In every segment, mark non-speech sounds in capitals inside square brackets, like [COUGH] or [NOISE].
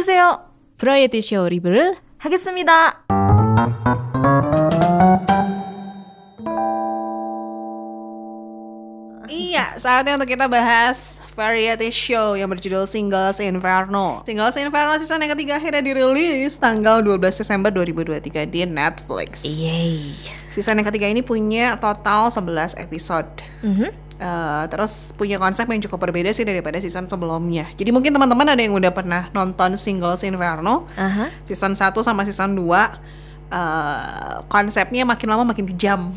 안녕하세요. 브라이어티 쇼 리뷰를 하겠습니다. Iya, saatnya untuk kita bahas variety show yang berjudul Singles Inferno. Singles Inferno season yang ketiga akhirnya dirilis tanggal 12 Desember 2023 di Netflix. Yeay. Season yang ketiga ini punya total 11 episode. Mhm. Eh, terus punya konsep yang cukup berbeda sih daripada season sebelumnya. Jadi mungkin teman-teman ada yang udah pernah nonton Singles Inferno Aha. season 1 sama season 2 eh, konsepnya makin lama makin kejam.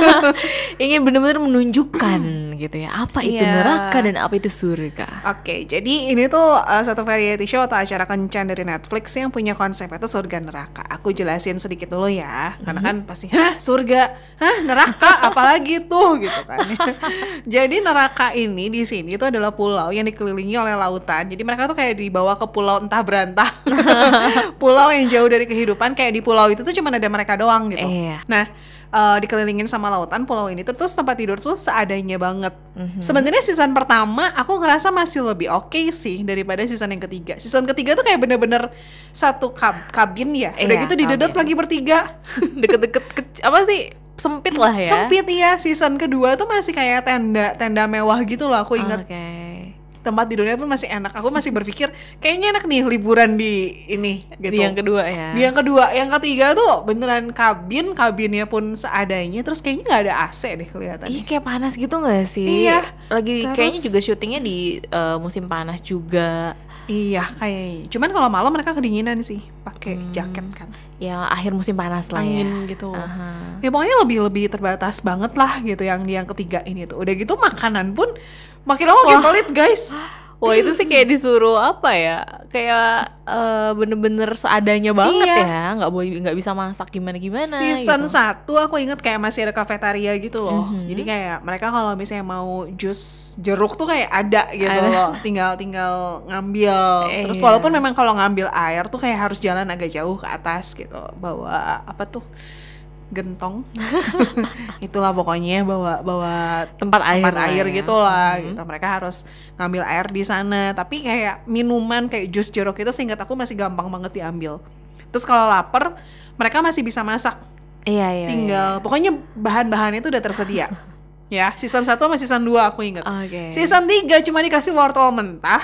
[LAUGHS] Ingin benar-benar menunjukkan gitu ya apa itu Iya. neraka dan apa itu surga. Oke, jadi ini tuh uh, satu variety show atau acara kencan dari Netflix yang punya konsep itu surga neraka. Aku jelasin sedikit dulu ya, karena kan pasti hah surga, hah neraka, apalagi tuh gitu kan. [LAUGHS] jadi neraka ini di sini itu adalah pulau yang dikelilingi oleh lautan. Jadi mereka tuh kayak dibawa ke pulau entah berantah, [LAUGHS] pulau yang jauh dari kehidupan. Kayak di pulau itu tuh cuma ada mereka doang gitu. Iya. Nah, eh, dikelilingin sama lautan pulau ini tuh terus tempat tidur tuh seadanya banget. Mhm. Sebenarnya season pertama aku ngerasa masih lebih oke sih daripada season yang ketiga. Season ketiga tuh kayak bener-bener satu kab- kabin ya. Udah Iya, gitu didedot kabin. lagi bertiga. [LAUGHS] Deket-deket kec- apa sih sempit lah ya. Sempit ya. Season kedua tuh masih kayak tenda tenda mewah gitu loh aku ingat. Oke. Tempat tidurnya pun masih enak. Aku masih berpikir kayaknya enak nih liburan di ini gitu. Di yang kedua ya. Di yang kedua, yang ketiga tuh beneran kabin, kabinnya pun seadanya, terus kayaknya nggak ada AC deh kelihatannya. Ih kayak panas gitu gak sih? Iya. Lagi Terus- kayaknya juga syutingnya di eh, musim panas juga. Iya, kayak. Cuman kalau malam mereka kedinginan sih, pakai Hmm. jaket kan, Ya akhir musim panas lah angin ya. gitu. Aha. Ya pokoknya lebih lebih terbatas banget lah gitu yang yang ketiga ini tuh. Udah gitu makanan pun makin lama makin pelit guys. [GASPS] Wah itu sih kayak disuruh apa ya? Kayak eh, bener-bener seadanya banget Iya. ya, nggak boleh nggak bisa masak gimana gimana. Season gitu. satu aku inget kayak masih ada kafetaria gitu loh. Mhm. Jadi kayak mereka kalau misalnya mau jus jeruk tuh kayak ada gitu loh. Tinggal tinggal ngambil. Terus Iya. walaupun memang kalau ngambil air tuh kayak harus jalan agak jauh ke atas gitu. Bawa apa tuh? Gentong. [LAUGHS] Itulah pokoknya bawa bawa tempat air, tempat air ya. gitu lah Mhm. gitu. Mereka harus ngambil air di sana. Tapi kayak minuman kayak jus jeruk itu seingat aku masih gampang banget diambil. Terus kalau lapar, mereka masih bisa masak. Iya iya. Tinggal pokoknya bahan-bahannya itu udah tersedia. [LAUGHS] ya, season 1 sama season 2 aku inget. iya. Oke. Season 3 cuma dikasih wortel mentah,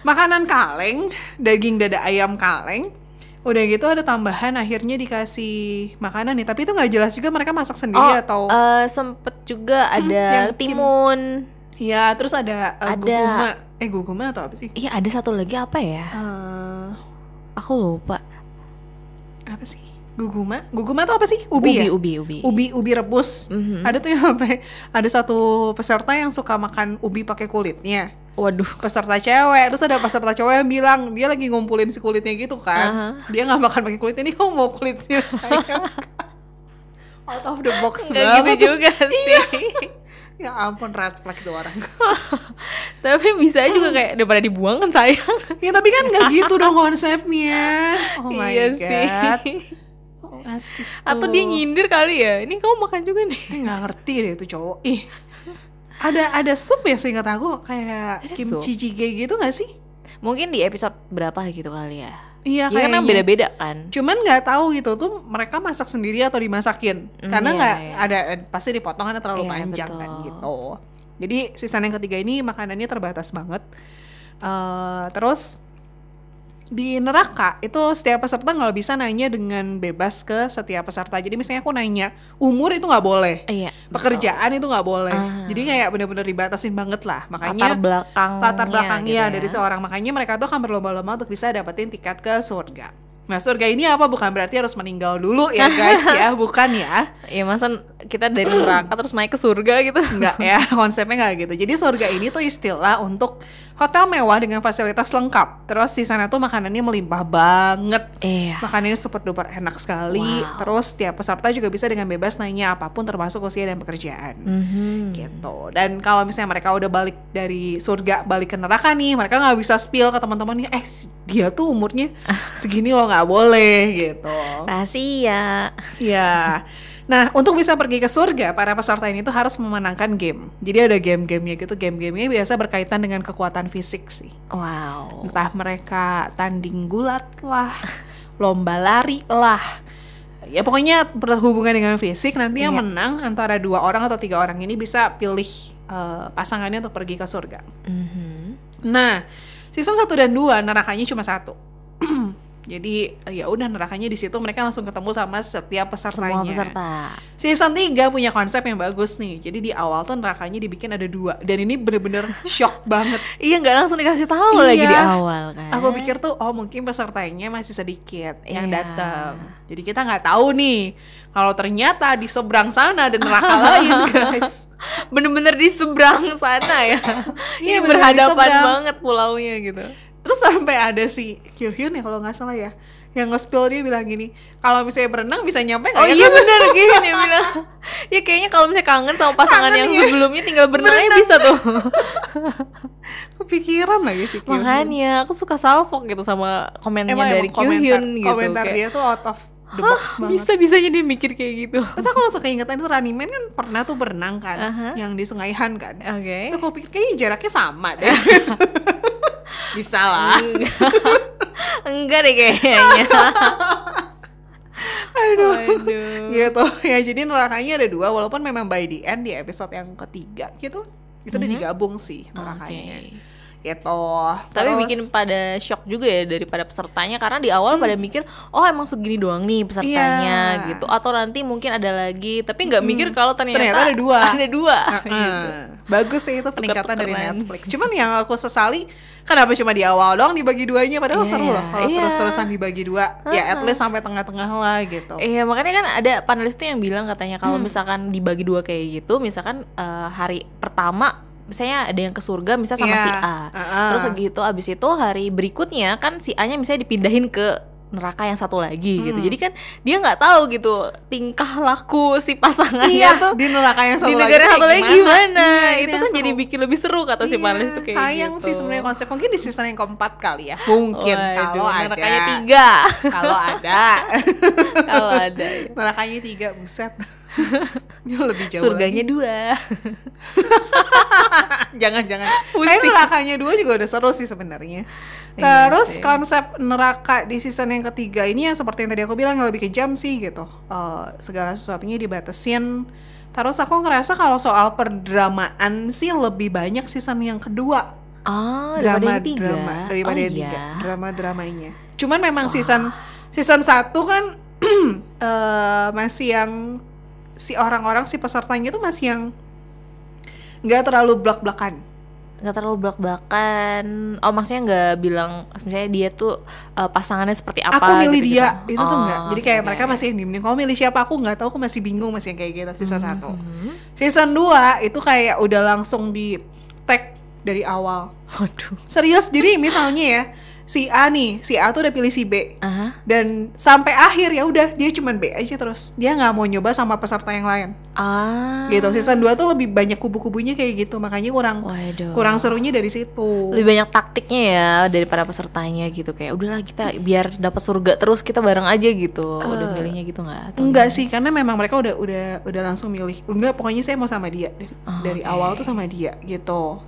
makanan kaleng, daging dada ayam kaleng. Udah gitu ada tambahan akhirnya dikasih makanan nih, tapi itu nggak jelas juga mereka masak sendiri Oh, atau eh, sempet juga ada yang tim- timun. Ya, terus ada, uh, Ada. guguma. Eh, guguma atau apa sih? Iya ada satu lagi apa ya? Eh, Aku lupa. apa sih? Guguma? Guguma tuh apa sih? Ubi, ya? ubi, ubi. Ubi, ubi rebus. Mhm. Ada tuh yang apa? Ada satu peserta yang suka makan ubi pakai kulitnya. Waduh. Peserta cewek, terus ada peserta cowok yang bilang dia lagi ngumpulin si kulitnya gitu kan. Aha. Dia nggak makan pakai kulit ini, kamu mau kulitnya [LAUGHS] saya? Out of the box Nggak banget. gitu juga sih. Ya ampun red flag tuh orang. [LAUGHS] Tapi bisa juga kayak daripada dibuang kan sayang. ya tapi kan nggak gitu dong [LAUGHS] konsepnya. Oh my iya god. sih. Asik Atau dia nyindir kali ya. Ini kamu makan juga nih. Nggak ngerti deh itu cowok. Ih. Ada ada sup ya seingat aku kayak Ada kimchi jjigae gitu gak sih? Mungkin di episode berapa gitu kali ya. Iya Ya kan kayaknya. beda-beda kan. Cuman nggak tahu gitu tuh mereka masak sendiri atau dimasakin. Hmm, Karena iya, nggak iya. ada pasti dipotong kan terlalu Iya, panjang kan gitu. Jadi season yang ketiga ini makanannya terbatas banget. Eh, terus di neraka itu setiap peserta nggak bisa nanya dengan bebas ke setiap peserta. Jadi misalnya aku nanya umur itu nggak boleh, Iya. pekerjaan itu nggak boleh. Ah. Jadi kayak bener-bener dibatasin banget lah. Latar Makanya belakang latar belakangnya gitu dari ya. seorang makanya mereka tuh akan berlomba-lomba untuk bisa dapetin tiket ke surga. Nah surga ini apa bukan berarti harus meninggal dulu ya guys ya [LAUGHS] bukan ya Ya masa kita dari neraka terus naik ke surga gitu. Enggak ya [LAUGHS] konsepnya nggak gitu jadi surga ini tuh istilah untuk hotel mewah dengan fasilitas lengkap terus di sana tuh makanannya melimpah banget Iya. makanannya super duper enak sekali Wow. terus tiap peserta juga bisa dengan bebas nanya apa pun termasuk usia dan pekerjaan Mhm. gitu dan kalau misalnya mereka udah balik dari surga balik ke neraka nih mereka nggak bisa spill ke teman-temannya eh dia tuh umurnya [LAUGHS] segini loh nggak boleh gitu Rahasia. ya [LAUGHS] nah untuk bisa pergi ke surga para peserta ini tuh harus memenangkan game jadi ada game-gamenya gitu game-gamenya biasa berkaitan dengan kekuatan fisik sih. Wow. Entah mereka tanding gulat lah, [LAUGHS] lomba lari lah. Ya pokoknya berhubungan dengan fisik nanti yang Iya. menang antara dua orang atau tiga orang ini bisa pilih eh, pasangannya untuk pergi ke surga. Mhm. Nah, season 1 dan 2 nerakanya cuma satu. [CLEARS THROAT] Jadi ya udah nerakanya di situ mereka langsung ketemu sama setiap pesertanya. Semua peserta. Season 3 punya konsep yang bagus nih. Jadi di awal tuh nerakanya dibikin ada dua dan ini bener-bener [LAUGHS] shock banget. Iya nggak langsung dikasih tahu lagi di Iya. awal kan. Aku pikir tuh oh mungkin pesertanya masih sedikit yang Iya. datang. Jadi kita nggak tahu nih kalau ternyata di seberang sana ada neraka [LAUGHS] lain guys. bener-bener di seberang sana ya. [LAUGHS] Iya, berhadapan banget pulaunya gitu. Terus sampai ada si Kyuhyun ya kalau nggak salah ya yang nge-spill dia bilang gini kalau misalnya berenang bisa nyampe nggak Oh ya iya bener gini dia bilang. Ya kayaknya kalau misalnya kangen sama pasangan Kangen, yang iya. sebelumnya tinggal berenang aja bisa tuh. [LAUGHS] kepikiran lagi si Kyuhyun Makanya aku suka salfok gitu sama komennya dari Kyuhyun gitu. komentar kayak, dia tuh out of the box banget Bisa-bisanya dia mikir kayak gitu. Terus aku langsung keingetan itu Running Man kan pernah tuh berenang kan Aha. Yang di Sungai Han kan Oke. Terus aku pikir kayaknya jaraknya sama deh [LAUGHS] Bisa lah Enggak. [LAUGHS] Enggak deh kayaknya. [LAUGHS] Aduh Waduh. Gitu ya jadi nerakanya ada dua Walaupun memang by the end di episode yang ketiga gitu Itu udah digabung sih nerakanya Mhm. Gitu Tapi Terus- bikin pada shock juga ya daripada pesertanya karena di awal pada mikir oh emang segini doang nih pesertanya Iya. gitu atau nanti mungkin ada lagi tapi nggak mikir kalau ternyata, Ternyata ada dua. [LAUGHS] ada dua Heeh. gitu. Bagus sih itu peningkatan dari. Netflix. Cuman yang aku sesali kenapa cuma di awal doang dibagi duanya padahal Iya, seru loh kalau iya. terus-terusan dibagi dua. Ya at least sampai tengah-tengah lah gitu. Iya makanya kan ada panelis tuh yang bilang katanya kalau Hmm. misalkan dibagi dua kayak gitu misalkan eh, hari pertama misalnya ada yang ke surga misal sama Iya. si A. Heeh. terus gitu abis itu hari berikutnya kan si A nya misalnya dipindahin ke neraka yang satu lagi gitu. Hmm. jadi kan dia nggak tahu gitu tingkah laku si pasangannya Iya, tuh di neraka yang satu di lagi negara kayak satu lagi gimana, Iya, itu kan jadi seru. bikin lebih seru kata si Iya, panelis tuh kayak sayang gitu. sih sebenarnya konsep. Mungkin di season yang keempat kali ya. Mungkin Waduh, kalau ada. nerakanya tiga. Kalau ada. [LAUGHS] Kalau ada ya. nerakanya tiga buset [LAUGHS] lebih jauh surganya dua. Lagi. [LAUGHS] jangan jangan. Pusing. Kayaknya nerakanya dua juga udah seru sih sebenarnya. Iya terus sih. konsep neraka di season yang ketiga ini yang seperti yang tadi aku bilang yang lebih kejam sih gitu. Eh, segala sesuatunya dibatasin. Terus aku ngerasa kalau soal perdramaan sih lebih banyak season yang kedua. Oh drama daripada yang tiga? drama daripada oh, yang iya. tiga. drama dramanya cuman memang season season satu kan [CLEARS THROAT] eh, masih yang si orang-orang si pesertanya itu masih yang nggak terlalu belak-belakan nggak terlalu belak belakan oh maksudnya nggak bilang misalnya dia tuh eh, pasangannya seperti apa aku milih gitu-gitu. dia. Itu tuh Oh, enggak jadi kayak oke. mereka masih yang diem kamu milih siapa aku nggak tahu aku masih bingung masih yang kayak gitu. Season satu. Mhm. season 2 itu kayak udah langsung di tag dari awal. [LAUGHS] Waduh. Serius? Jadi misalnya ya si A nih si A tuh udah pilih si B. Aha. dan sampai akhir ya udah dia cuman B aja terus. Dia nggak mau nyoba sama peserta yang lain. Ah. Gitu season 2 tuh lebih banyak kubu-kubunya kayak gitu. Makanya kurang waduh. kurang serunya dari situ. Lebih banyak taktiknya ya daripada pesertanya gitu. Kayak udahlah kita biar dapat surga terus kita bareng aja gitu. Udah milihnya gitu nggak? Atau enggak sih karena memang mereka udah udah udah langsung milih. Enggak pokoknya saya mau sama dia. Dari, Oh, dari awal tuh sama dia gitu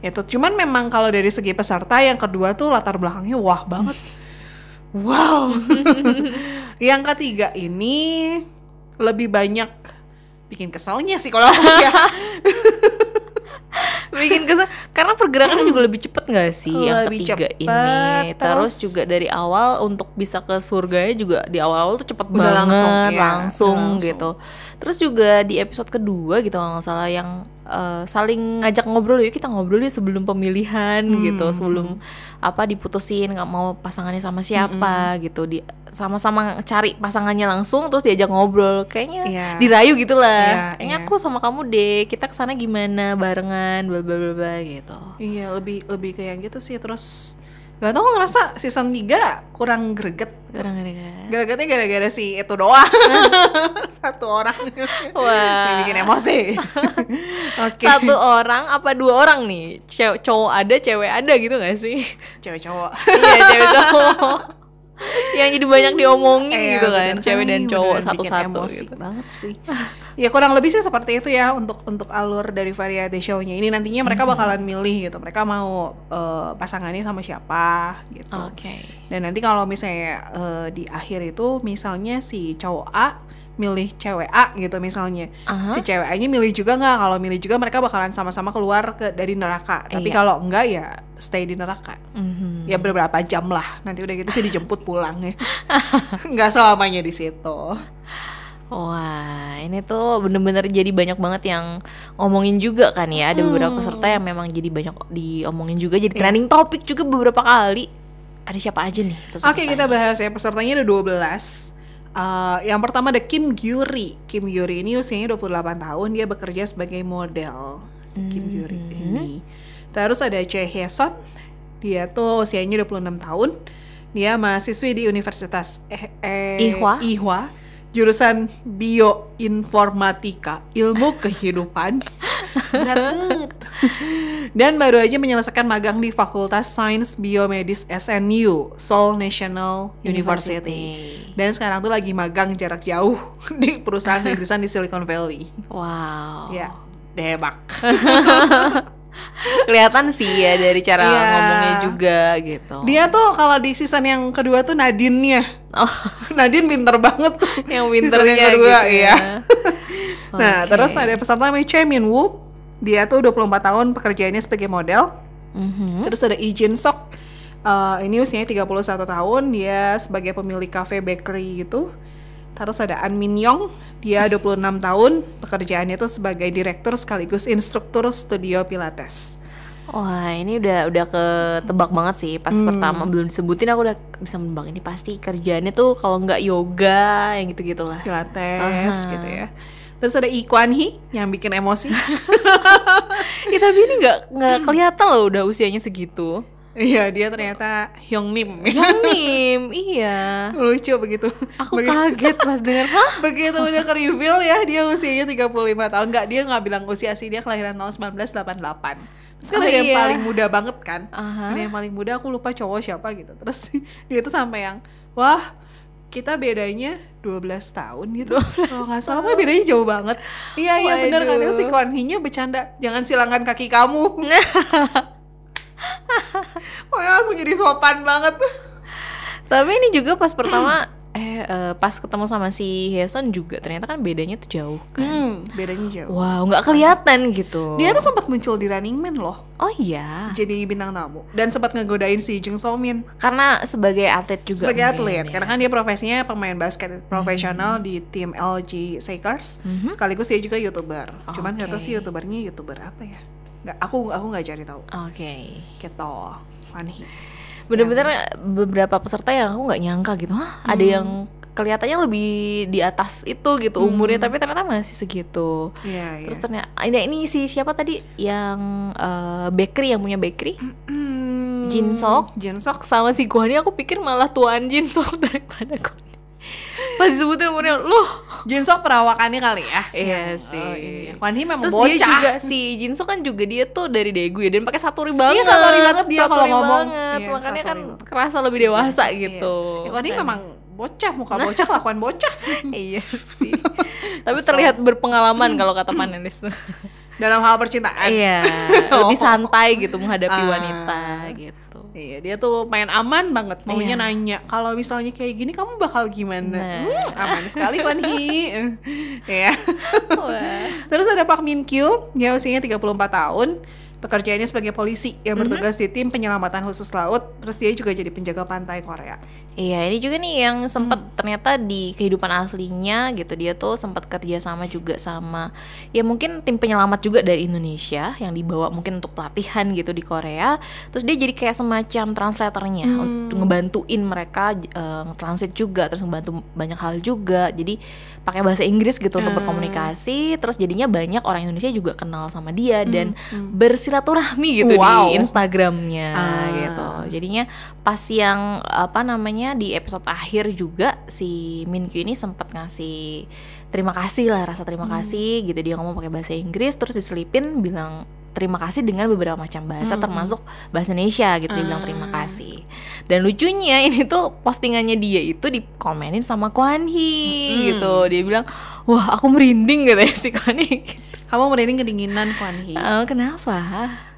itu cuman memang kalau dari segi peserta yang kedua tuh latar belakangnya wah banget. [LAUGHS] Wow. [LAUGHS] Yang ketiga ini lebih banyak bikin keselnya sih kalau aku ya. [LAUGHS] Bikin kesel. Karena pergerakannya juga lebih cepet nggak sih yang Lebih ketiga cepet, ini terus, terus- juga dari awal untuk bisa ke surganya juga di awal-awal tuh cepet Udah banget langsung, langsung, iya, udah langsung. gitu. Terus juga di episode kedua gitu kalau nggak salah yang eh, saling ngajak ngobrol yuk kita ngobrol yuk sebelum pemilihan Hmm. gitu. sebelum apa diputusin nggak mau pasangannya sama siapa gitu. Di sama-sama cari pasangannya langsung terus diajak ngobrol. Kayaknya Iya. dirayu gitu lah Iya, kayaknya iya. aku sama kamu deh kita ke sana gimana barengan bla bla bla bla gitu. Iya lebih lebih kayak gitu sih. Terus Gak tau ngerasa season 3 kurang greget Kadang-kadang. Gregetnya gara-gara si itu doang [LAUGHS] Satu orang Wah. Yang bikin emosi [LAUGHS] Oke Satu orang apa dua orang nih? Cew- cowok ada, cewek ada gitu gak sih? Cewek cowok iya, cewek cowok. [LAUGHS] yang jadi banyak diomongin Iya, gitu kan bener. cewek dan cowok satu-satu gitu. banget sih. Ya kurang lebih sih seperti itu ya untuk untuk alur dari variety show-nya. Ini nantinya mereka Hmm. bakalan milih gitu. Mereka mau eh, pasangannya sama siapa gitu. Oke. Dan nanti kalau misalnya eh, di akhir itu misalnya si cowok A milih cewek A gitu misalnya Aha. si cewek A nya milih juga nggak kalau milih juga mereka bakalan sama-sama keluar ke dari neraka tapi Iya. kalau enggak ya stay di neraka Mhm. ya beberapa jam lah nanti udah gitu sih dijemput pulang ya [LAUGHS] nggak selamanya di situ Wah, ini tuh bener-bener jadi banyak banget yang ngomongin juga kan ya. Ada beberapa Hmm. peserta yang memang jadi banyak diomongin juga, jadi Iya. trending topik juga beberapa kali. Ada siapa aja nih? Oke kita bahas ya pesertanya ada 12 Eh, yang pertama ada Kim Gyuri Kim Gyuri ini usianya 28 tahun Dia bekerja sebagai model Kim Gyuri Hmm. ini Terus ada Choi Hyeson Dia tuh usianya 26 tahun Dia mahasiswi di Universitas eh, eh, Ihwa. Ihwa Jurusan Bioinformatika Ilmu [LAUGHS] Kehidupan Berat. Dan baru aja menyelesaikan magang di Fakultas Sains Biomedis SNU Seoul National University. Dan sekarang tuh lagi magang jarak jauh [LAUGHS] di perusahaan rintisan di Silicon Valley. Wow. Ya, debak. [LAUGHS] Kelihatan sih ya dari cara Iya. ngomongnya juga gitu. Dia tuh kalau di season yang kedua tuh Nadine-nya. Oh, [LAUGHS] Nadine pinter banget tuh. yang Season winternya yang kedua, gitu iya. ya. Nah, terus ada peserta namanya Choi Min Woo. Dia tuh 24 tahun pekerjaannya sebagai model. Mhm. Terus ada Lee Jin Sok. Eh, ini usianya 31 tahun, dia sebagai pemilik cafe bakery gitu. Terus ada An Min Yong, dia [LAUGHS] 26 tahun, pekerjaannya itu sebagai direktur sekaligus instruktur studio pilates. Wah ini udah udah ketebak banget sih pas Hmm. pertama belum disebutin aku udah bisa menebak ini pasti kerjaannya tuh kalau nggak yoga yang gitu gitulah. Pilates Aha. gitu ya. Terus ada Kwan Hee yang bikin emosi. [LAUGHS] Ya tapi ini nggak nggak kelihatan loh udah usianya segitu. Iya, dia ternyata Hyung Nim. Yang nim, iya. Lucu begitu. Aku Begi- kaget pas denger hah Begitu udah ke reveal ya, dia usianya 35 tahun. Enggak, dia nggak bilang usia sih, dia kelahiran tahun 1988. Terus kan Oh, ada yang iya. paling muda banget kan. Ada yang paling muda, aku lupa cowok siapa gitu. Terus [LAUGHS] dia tuh sampai yang, wah kita bedanya 12 tahun gitu. Kalau nggak salah, mah bedanya jauh banget. Iya, iya bener kan. Itu si Kwon Hee-nya bercanda, jangan silangkan kaki kamu. [LAUGHS] [LAUGHS] Pokoknya langsung jadi sopan banget. Tapi ini juga pas pertama eh eh, pas ketemu sama si Heson juga ternyata kan bedanya tuh jauh kan. Hmm, bedanya jauh. Wow, nggak kelihatan gitu. Dia tuh sempat muncul di Running Man loh. Oh iya. jadi bintang tamu dan sempat ngegodain si Jung So Min Karena sebagai atlet juga sebagai atlet ya. karena kan dia profesinya pemain basket profesional di tim LG Lakers Mhm. sekaligus dia juga youtuber cuman nggak tahu Oke. sih youtubernya youtuber apa ya nggak aku aku nggak cari tahu Oke. gitu Fanny Bener-bener beberapa peserta yang aku nggak nyangka gitu. Hah, ada Hmm. yang kelihatannya lebih di atas itu gitu umurnya tapi ternyata masih segitu. iya iya Terus ternyata ini ini si siapa tadi yang eh, bakery yang punya bakery Hmm, Jin Sok. Jin Sok sama si Guani aku pikir malah tuan Jin Sok [LAUGHS] daripada. Pas disebutin umurnya loh. Jin Sok perawakannya kali ya Iya Yang, sih. oh, ini ya. Kwan Hee memang Terus bocah dia juga si Jin Sok kan juga dia tuh dari Daegu ya dan pakai saturi banget. Iya, saturi banget dia kalau ngomong. banget. Iya, Makanya kan saturi. kerasa lebih Si dewasa Sok, gitu. iya. Ya, Kwan Hee memang bocah muka bocah [LAUGHS] kelakuan bocah iya sih. [LAUGHS] Tapi Kesel. terlihat berpengalaman kalau kata panelis. dalam hal percintaan iya, [LAUGHS] Oh. lebih santai gitu menghadapi Ah. wanita gitu. Iya, dia tuh main aman banget. Maunya Iya. nanya, kalau misalnya kayak gini kamu bakal gimana? Nah. Hmm, aman sekali Kwan Hee. [LAUGHS] Iya. Terus ada Pak Min Kyu, dia usianya 34 tahun. Pekerjaannya sebagai polisi yang bertugas di tim penyelamatan khusus laut. Terus dia juga jadi penjaga pantai Korea. Iya, ini juga nih yang sempat Hmm. ternyata di kehidupan aslinya gitu dia tuh sempat kerja sama juga sama ya mungkin tim penyelamat juga dari Indonesia yang dibawa mungkin untuk pelatihan gitu di Korea. Terus dia jadi kayak semacam translatornya Hmm. untuk ngebantuin mereka eh, transit juga terus ngebantu banyak hal juga. Jadi pakai bahasa Inggris gitu untuk Ah. berkomunikasi. Terus jadinya banyak orang Indonesia juga kenal sama dia dan hmm. bersilaturahmi gitu Wow. di Instagramnya Ah. gitu. Jadinya pas yang apa namanya di episode akhir juga si Min Kyu ini sempat ngasih terima kasih lah rasa terima Hmm. kasih gitu dia ngomong pakai bahasa Inggris terus diselipin bilang terima kasih dengan beberapa macam bahasa termasuk bahasa Indonesia gitu dia bilang terima kasih. Dan lucunya [LAUGHS] ini tuh postingannya dia itu dikomenin sama Kwan Hee gitu. Dia bilang wah aku merinding gitu ya si Kwan Hee. Kamu merinding kedinginan Kwan Hee. Eh, kenapa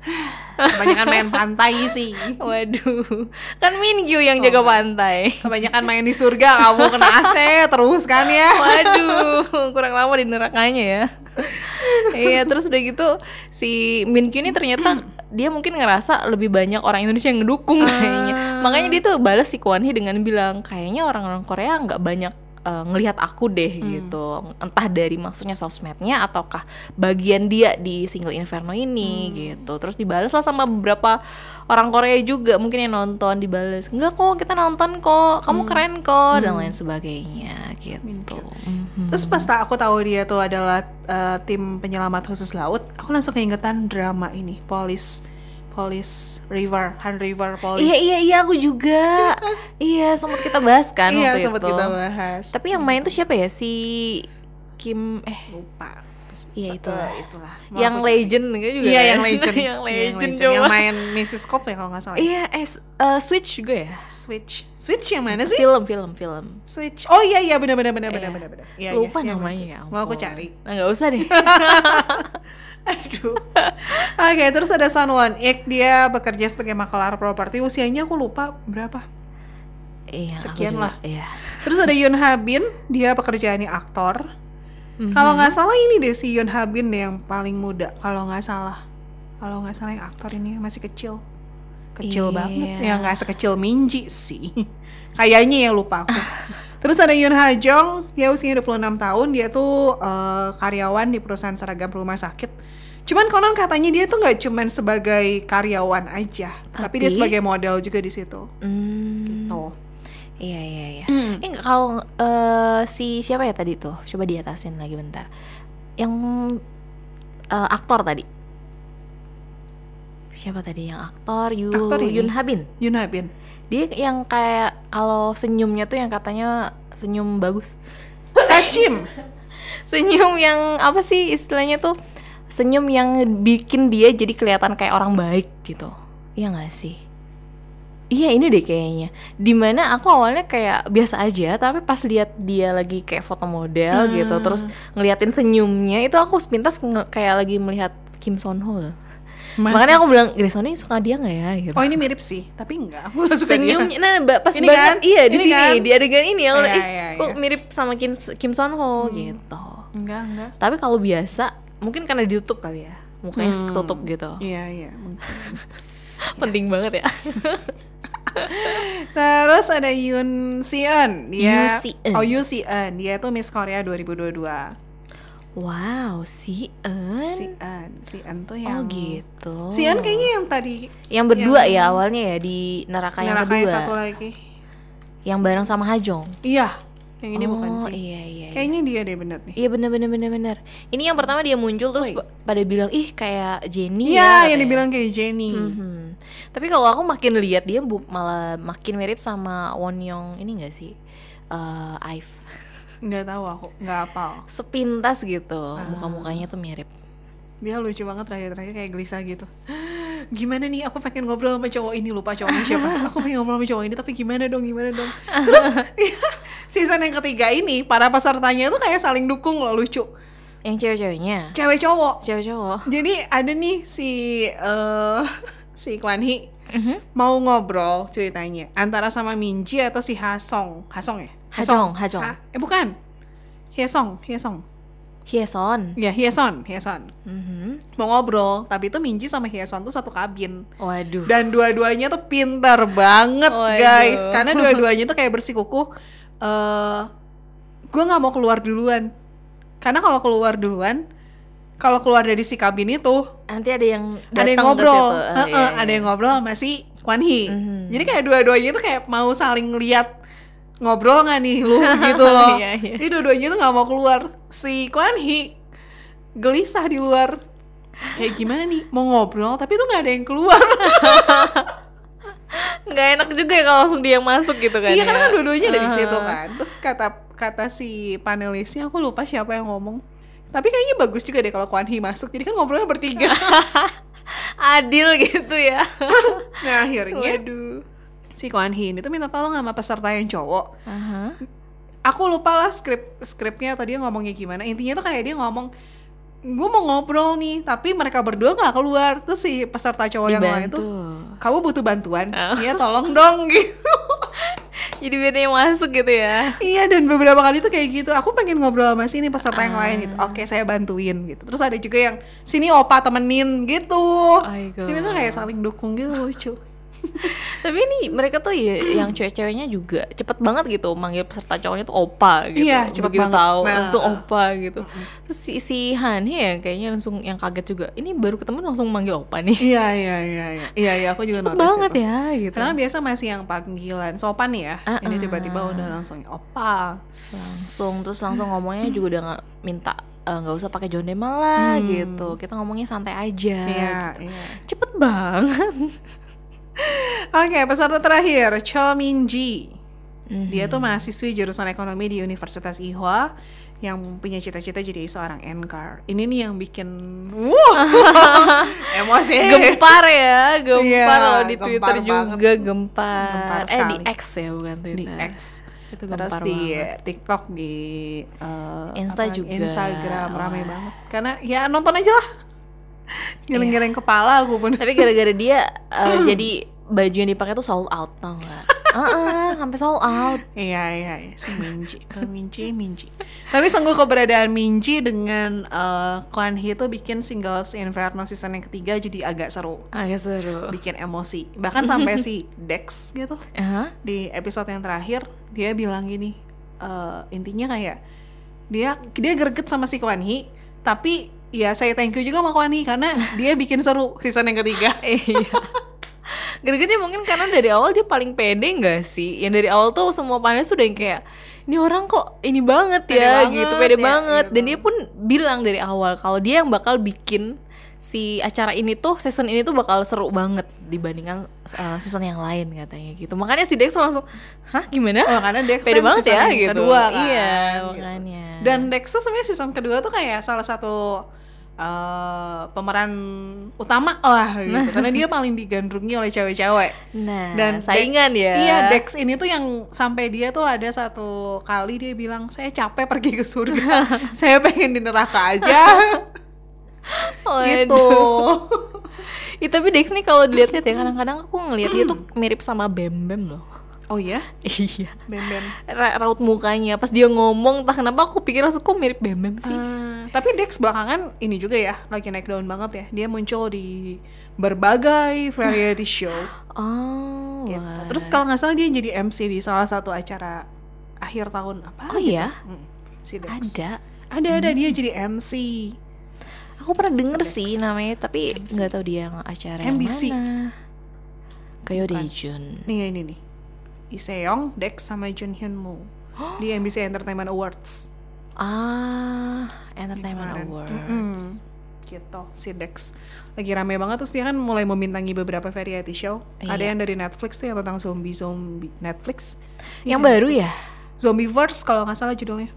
Kebanyakan main pantai sih. waduh kan Mingyu yang jaga pantai Kebanyakan main di surga kamu kena AC terus kan ya. Waduh, kurang lama di nerakanya ya. iya, terus udah gitu si Min Kyu ini ternyata dia mungkin ngerasa lebih banyak orang Indonesia yang ngedukung kayaknya. Makanya dia tuh balas si Kwon Hee dengan bilang kayaknya orang-orang Korea nggak banyak eh, ngelihat aku deh gitu. Entah dari maksudnya sosmednya ataukah bagian dia di single Inferno ini gitu. Terus dibalas lah sama beberapa orang Korea juga mungkin yang nonton dibalas. Enggak kok, kita nonton kok. Kamu keren kok dan lain sebagainya gitu. Mhm. Terus pas aku tahu dia tuh adalah eh, tim penyelamat khusus laut, aku langsung keingetan drama ini, Police Police River, Han River Police. Iya iya iya aku juga. iya sempat kita bahas kan Iya, waktu sempat itu. kita bahas. Tapi yang main tuh siapa ya si Kim eh lupa. Iya, Eh, itulah. itulah. Mau [LAUGHS] yang legend gitu juga. Iya, kan? yang legend. yang legend Yang coba. main Mrs. Cop ya kalau nggak salah. Iya eh eh, Switch juga ya. Switch. Switch yang mana sih? Film film film. Switch. Oh iya iya benar benar benar benar Iya. benar benar. Iya, Lupa iya, yang namanya ya. Mau aku cari. Nah nggak usah deh. [LAUGHS] Aduh. Oke, terus ada Sun Won Ik, dia bekerja sebagai makelar properti. Usianya aku lupa berapa. iya. Sekian juga, lah. Iya. Terus ada Yoon Ha Bin, dia pekerjaannya aktor. Mhm. Kalau nggak salah ini deh si Yoon Ha Bin deh yang paling muda. Kalau nggak salah, kalau nggak salah yang aktor ini masih kecil, kecil Iya. banget. Ya nggak sekecil Minji sih. Kayaknya ya lupa aku. [LAUGHS] Terus ada Yoon Ha Jong, dia usianya 26 tahun, dia tuh eh, karyawan di perusahaan seragam rumah sakit. Cuman konon katanya dia tuh nggak cuman sebagai karyawan aja, tapi, dia Tapi? sebagai model juga di situ. Hmm, Tuh. Iya iya iya. Eh nggak, kalau eh, si siapa ya tadi tuh? Coba diatasin lagi bentar. Yang eh, aktor tadi. Siapa tadi yang aktor? Yu, Aktor ini? Yun Habin. Yoon Ha Bin. Dia yang kayak kalau senyumnya tuh yang katanya senyum bagus. Kacim. [LAUGHS] Senyum yang apa sih istilahnya tuh? Senyum yang bikin dia jadi kelihatan kayak orang baik gitu. Iya nggak sih? Iya ini deh kayaknya. Di mana aku awalnya kayak biasa aja, tapi pas lihat dia lagi kayak foto model gitu, terus ngeliatin senyumnya itu aku sepintas kayak lagi melihat Kim Son Ho. Masa Makanya aku bilang, Grace ini suka dia nggak ya? Gitu. Oh ini mirip sih, tapi enggak. [LAUGHS] Aku gak suka Senyumnya, dia. nah pas Ini banget, kan? iya di Ini sini kan? di adegan ini yang Iya, ih, iya, kok iya. mirip sama Kim Kim Son Ho gitu. Enggak, enggak. Tapi kalau biasa, mungkin karena ditutup kali ya, mukanya Hmm. ketutup gitu. Iya, iya. mungkin. [LAUGHS] Penting banget ya. [LAUGHS] Terus ada Yoon Si-eun. Dia Yoo Si-eun. Oh, Yoo Si-eun. Dia tuh Miss Korea 2022. Wow, si En. Si-eun. Si-eun tuh Oh yang gitu. Si-eun kayaknya yang tadi Yang berdua yang- ya awalnya ya di neraka yang neraka yang kedua. satu lagi. Yang bareng sama Hajong. Iya, yang ini oh, bukan sih. iya iya. iya. Kayaknya dia deh bener nih. Iya bener bener bener bener. Ini yang pertama dia muncul terus pada bilang ih kayak Jenny Iya, ya. yang dibilang kayak Jenny. Mhm. Tapi kalau aku makin lihat dia bu malah makin mirip sama Won Young ini gak sih? Eh Ive. Nggak tahu aku, nggak apal. Sepintas gitu. Ah. Muka-mukanya tuh mirip. Dia lucu banget terakhir-terakhir kayak gelisah gitu. [GASPS] Gimana nih aku pengen ngobrol sama cowok ini lupa cowoknya siapa. Aku pengen ngobrol sama cowok ini tapi gimana dong gimana dong. [LAUGHS] Terus [LAUGHS] season yang ketiga ini para pesertanya tuh kayak saling dukung loh lucu. Yang cewek-ceweknya. Cewek cowok. Cewek cowok. Jadi ada nih si eh [LAUGHS] si Kwan Hee Mhm. mau ngobrol ceritanya antara sama Minji atau si Hasong. Hasong ya? Hajong, Hajong. Ha- eh bukan. Hyesong, Hyesong. Hyeson. Ya, Hyeson, Hyeson. Mhm. Mau ngobrol, tapi itu Minji sama Hyeson tuh satu kabin. Waduh. Dan dua-duanya tuh pintar banget, Waduh. guys. Karena [LAUGHS] dua-duanya tuh kayak bersikukuh eh gue nggak mau keluar duluan. Karena kalau keluar duluan, kalau keluar dari si kabin itu, Nanti ada yang ada yang ngobrol. situ. Iya, ada iya. yang ngobrol sama si Kwan Hee. Mhm. Jadi kayak dua-duanya tuh kayak mau saling lihat ngobrol nggak nih lu [LAUGHS] gitu loh. Iya, iya. Jadi dua-duanya tuh nggak mau keluar. Si Kwan Hee gelisah di luar. Kayak gimana nih mau ngobrol tapi tuh nggak ada yang keluar. [LAUGHS] nggak enak juga ya kalau langsung dia masuk gitu kan iya ya. karena kan dua-duanya ada di Ah. situ kan. Terus kata kata si panelisnya aku lupa siapa yang ngomong. Tapi kayaknya bagus juga deh kalau Kwan Hee masuk. Jadi kan ngobrolnya bertiga. [LAUGHS] Adil gitu ya. nah akhirnya Waduh. Si Kwan Hee ini tuh minta tolong sama peserta yang cowok. Aha. Aku lupa lah skrip skripnya atau dia ngomongnya gimana. Intinya tuh kayak dia ngomong gue mau ngobrol nih tapi mereka berdua nggak keluar terus si peserta cowok yang lain Dibantu. tuh kamu butuh bantuan Oh. iya tolong dong [LAUGHS] gitu Jadi biar dia masuk gitu ya. Iya dan beberapa kali tuh kayak gitu. Aku pengen ngobrol sama sini peserta yang lain gitu. Ah. Oke saya bantuin gitu. Terus ada juga yang sini opa temenin gitu. Aigoo. Ini tuh kayak saling dukung gitu lucu. [LAUGHS] Tapi ini mereka tuh ya yang cewek-ceweknya juga cepet banget gitu manggil peserta cowoknya tuh opa gitu. Iya, cepet Begitu banget. tahu Nah, langsung uh. opa gitu. Terus si si Han ya kayaknya langsung yang kaget juga. Ini baru ketemu langsung manggil opa nih. Iya iya iya iya. Iya iya aku juga [LAUGHS] Cepet notice banget itu. ya gitu. Karena biasa masih yang panggilan sopan ya. Ah, Ini ah. tiba-tiba udah langsung opa. langsung terus langsung ngomongnya juga udah nggak minta eh, nggak usah pakai jondemal lah gitu. Kita ngomongnya santai aja. Hmm. Iya gitu. iya. Cepet banget. [LAUGHS] Oke peserta terakhir Cho Min Ji. Mhm. Dia tuh mahasiswi jurusan ekonomi di Universitas Ihwa yang punya cita-cita jadi seorang anchor. Ini nih yang bikin wah [LAUGHS] emosi. gempar ya, gempar Iya, loh di gempar Twitter banget. juga gempar. Gempar eh di. X ya bukan Twitter. di X. Itu Terus gempar di banget. TikTok di eh, Insta apa, juga. Instagram rame Wah. banget. Karena ya nonton aja lah. [LAUGHS] Geleng-geleng kepala aku pun. Tapi gara-gara dia [LAUGHS] eh, jadi baju yang dipakai tuh sold out tau nggak? Heeh, sampai sold out. Iya iya iya si Minji, Oh, Minji, Minji. Tapi sungguh keberadaan Minji dengan eh, Kwan Hee tuh bikin Singles Inferno season yang ketiga jadi agak seru, Agak seru. bikin emosi. Bahkan sampai si Dex gitu Hah? di episode yang terakhir dia bilang gini, eh, intinya kayak dia dia greget sama si Kwan Hee, tapi ya saya thank you juga sama Kwan Hee karena dia bikin seru season yang ketiga. [LAUGHS] Iya. Gregetnya mungkin karena dari awal dia paling pede nggak sih? Yang dari awal tuh semua panelis tuh udah yang kayak ini orang kok ini banget Pede ya banget, gitu, pede ya, banget. Dan gitu. dia pun bilang dari awal kalau dia yang bakal bikin si acara ini tuh season ini tuh bakal seru banget dibandingkan uh, season yang lain katanya gitu. Makanya si Dex langsung, "Hah, gimana?" Oh, karena Dex pede kan banget season ya gitu. kedua kan, Iya, gitu. makanya. Dan Dex tuh sebenarnya season kedua tuh kayak salah satu eh, pemeran utama lah gitu karena dia paling digandrungi oleh cewek-cewek. nah, Dan saingan Dex- ya. Iya, Dex ini tuh yang sampai dia tuh ada satu kali dia bilang, "Saya capek pergi ke surga. [LAUGHS] saya pengen di neraka aja." [LAUGHS] Waduh. gitu. Ih, tapi Dex nih kalau dilihat-lihat ya kadang-kadang aku ngelihat dia tuh mirip sama Bem Bem loh. Oh iya, [LAUGHS] Iya. Bem Bem. Ra- raut mukanya pas dia ngomong entah kenapa aku pikir langsung kok mirip Bem Bem sih. Eh, tapi Dex belakangan ini juga ya, lagi naik daun banget ya. Dia muncul di berbagai variety [LAUGHS] show. oh. gitu. Terus kalau nggak salah dia jadi MC di salah satu acara akhir tahun apa? Oh iya? Mm, si Dex. ada. Ada ada dia jadi MC. Aku pernah denger Dex. sih namanya tapi nggak tahu dia acara MBC. yang mana. Kayak Bukan. Jun. Nih ini nih. Lee Seong, Dex sama Jun Hyun Moo [GASPS] di MBC Entertainment Awards. Ah, Entertainment Kemarin. Awards. Mm-mm. Gitu, si Dex lagi rame banget terus dia kan mulai membintangi beberapa variety show. Ada Iya. yang dari Netflix tuh yang tentang zombie zombie Netflix. Yang Iya, baru Netflix. ya? Zombieverse kalau nggak salah judulnya.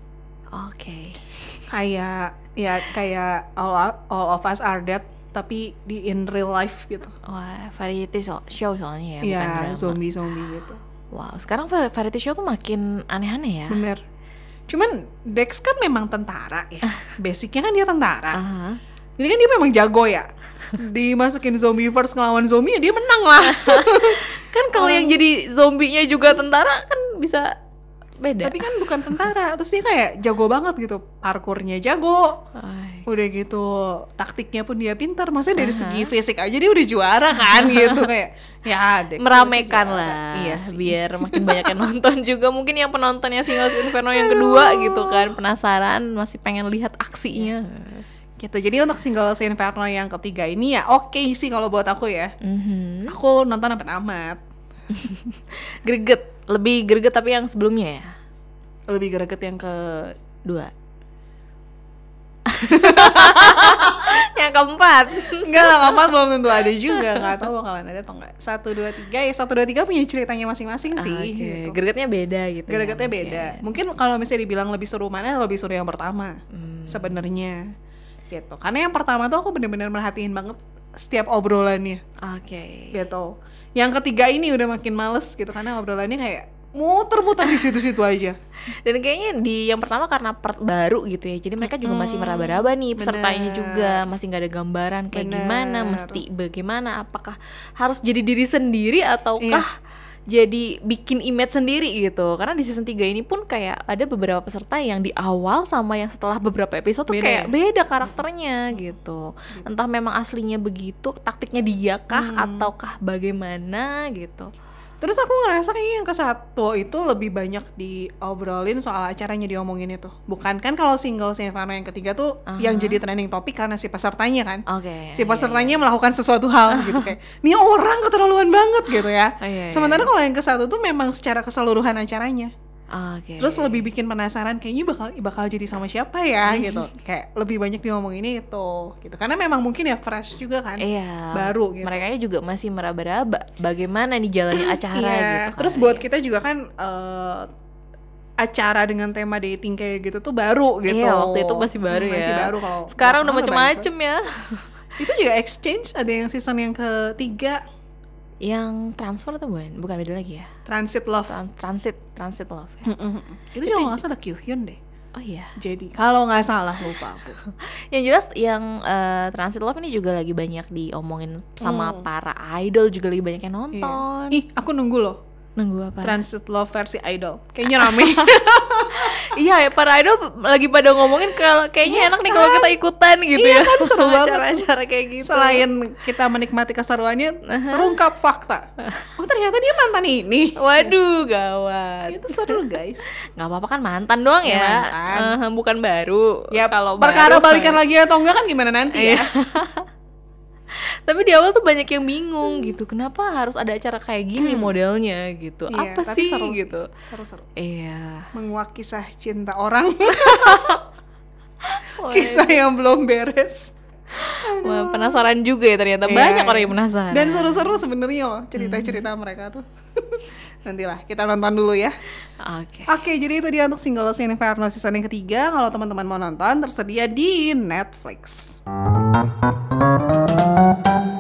Oke. Kayak ya kayak all, all of us are dead tapi di in real life gitu. Wah, variety so- show soalnya ya, bukan Iya, drama. zombie zombie gitu. Wow, sekarang var- variety show tuh makin aneh-aneh ya. Bener. Cuman Dex kan memang tentara ya. Basicnya kan dia tentara. Aha. Jadi kan dia memang jago ya. Dimasukin zombieverse ngelawan zombie ya dia menang lah. [LAUGHS] Kan kalau yang jadi zombinya juga tentara kan bisa beda. Tapi kan bukan tentara. Terus dia kayak jago banget gitu. Parkurnya jago. Ay. Udah gitu taktiknya pun dia pintar. Maksudnya dari Aha. segi fisik aja dia udah juara kan [LAUGHS] gitu kayak. Ya Dex harusnya juara. lah Iya sih. biar makin banyak yang [LAUGHS] nonton juga mungkin yang penontonnya Singles Inferno yang kedua gitu kan penasaran masih pengen lihat aksinya Gitu. Jadi untuk single Inferno yang ketiga ini ya oke sih kalau buat aku ya. Mhm. Aku nonton sampai tamat. [LAUGHS] greget. Lebih greget tapi yang sebelumnya ya? Lebih greget yang ke dua. [LAUGHS] Yang keempat. Enggak lah, keempat belum tentu ada juga. Nggak tahu bakalan ada atau enggak. Satu, dua, tiga. Ya satu, dua, tiga punya ceritanya masing-masing sih Oke, gitu. gregetnya beda gitu. Ya, Gregetnya beda. Mungkin. Mungkin kalau misalnya dibilang lebih seru mana Lebih seru yang pertama Hmm. sebenarnya. Gitu. Karena yang pertama tuh aku bener-bener merhatiin banget setiap obrolannya Oke. gitu yang ketiga ini udah makin males gitu karena obrolannya kayak muter-muter di situ-situ aja [LAUGHS] Dan kayaknya di yang pertama karena per- baru gitu ya, jadi mereka juga masih meraba-raba nih pesertanya bener. juga, masih nggak ada gambaran kayak Bener. gimana, mesti bagaimana, apakah harus jadi diri sendiri ataukah Iya. Jadi bikin image sendiri gitu. Karena di season 3 ini pun kayak ada beberapa peserta yang di awal sama yang setelah beberapa episode tuh Beda kayak ya? beda karakternya gitu. Entah memang aslinya begitu, taktiknya dia kah Hmm. ataukah bagaimana gitu. Terus aku ngerasa kayaknya yang ke satu itu lebih banyak diobrolin soal acaranya diomongin itu. Bukan kan kalau single si Inferno yang ketiga tuh yang jadi trending topik karena si pesertanya kan. Oke. Si pesertanya melakukan sesuatu hal [LAUGHS] gitu kayak, nih orang keterlaluan banget gitu ya. Oh, iya, iya. Sementara kalau yang ke satu tuh memang secara keseluruhan acaranya. Oke. Terus lebih bikin penasaran kayaknya bakal bakal jadi sama siapa ya [LAUGHS] gitu. Kayak lebih banyak diomongin itu gitu. Karena memang mungkin ya fresh juga kan. Iya. Baru gitu. Mereka juga masih meraba-raba bagaimana nih jalannya [CLEARS THROAT] acara Iya, gitu. kan. Terus buat kita juga kan eh, acara dengan tema dating kayak gitu tuh baru gitu. Iya, waktu itu masih baru Hmm, ya. Masih baru kalau Sekarang udah macem-macem ya. Itu juga exchange ada yang season yang ketiga Yang transfer atau bukan? Bukan beda lagi ya. Transit Love. Tran- transit, transit love ya. itu juga nggak salah Kyuhyun deh. Oh iya. Jadi kalau nggak salah lupa aku. [LAUGHS] Yang jelas yang eh, transit love ini juga lagi banyak diomongin sama para idol juga lagi banyak yang nonton. Ih, aku nunggu loh. Nunggu apa? Transit Love versi Idol. Kayaknya rame. [LAUGHS] iya ya para idol lagi pada ngomongin kalau kayaknya enak nih kalau kita ikutan gitu Iya ya. kan, seru [LAUGHS] banget. Acara-acara kayak gitu. Selain kita menikmati keseruannya, terungkap fakta. [LAUGHS] Oh ternyata dia mantan ini. Waduh, gawat. Itu seru guys. nggak apa-apa kan mantan doang Ya, ya, mantan. Eh, bukan baru Ya kalau perkara baru, balikan lagi atau enggak kan gimana nanti ya. Tapi di awal tuh banyak yang bingung gitu kenapa harus ada acara kayak gini modelnya gitu Iya, apa sih seru gitu Seru-seru. iya Menguak kisah cinta orang. [LAUGHS] kisah yang belum beres. Wah, penasaran juga ya ternyata Iya, banyak orang yang penasaran Dan seru-seru sebenarnya loh cerita-cerita mereka tuh. [LAUGHS] Nantilah kita nonton dulu ya. oke Oke, jadi itu dia untuk single Sin Inferno season yang ketiga. Kalau teman-teman mau nonton, tersedia di Netflix. Thank you.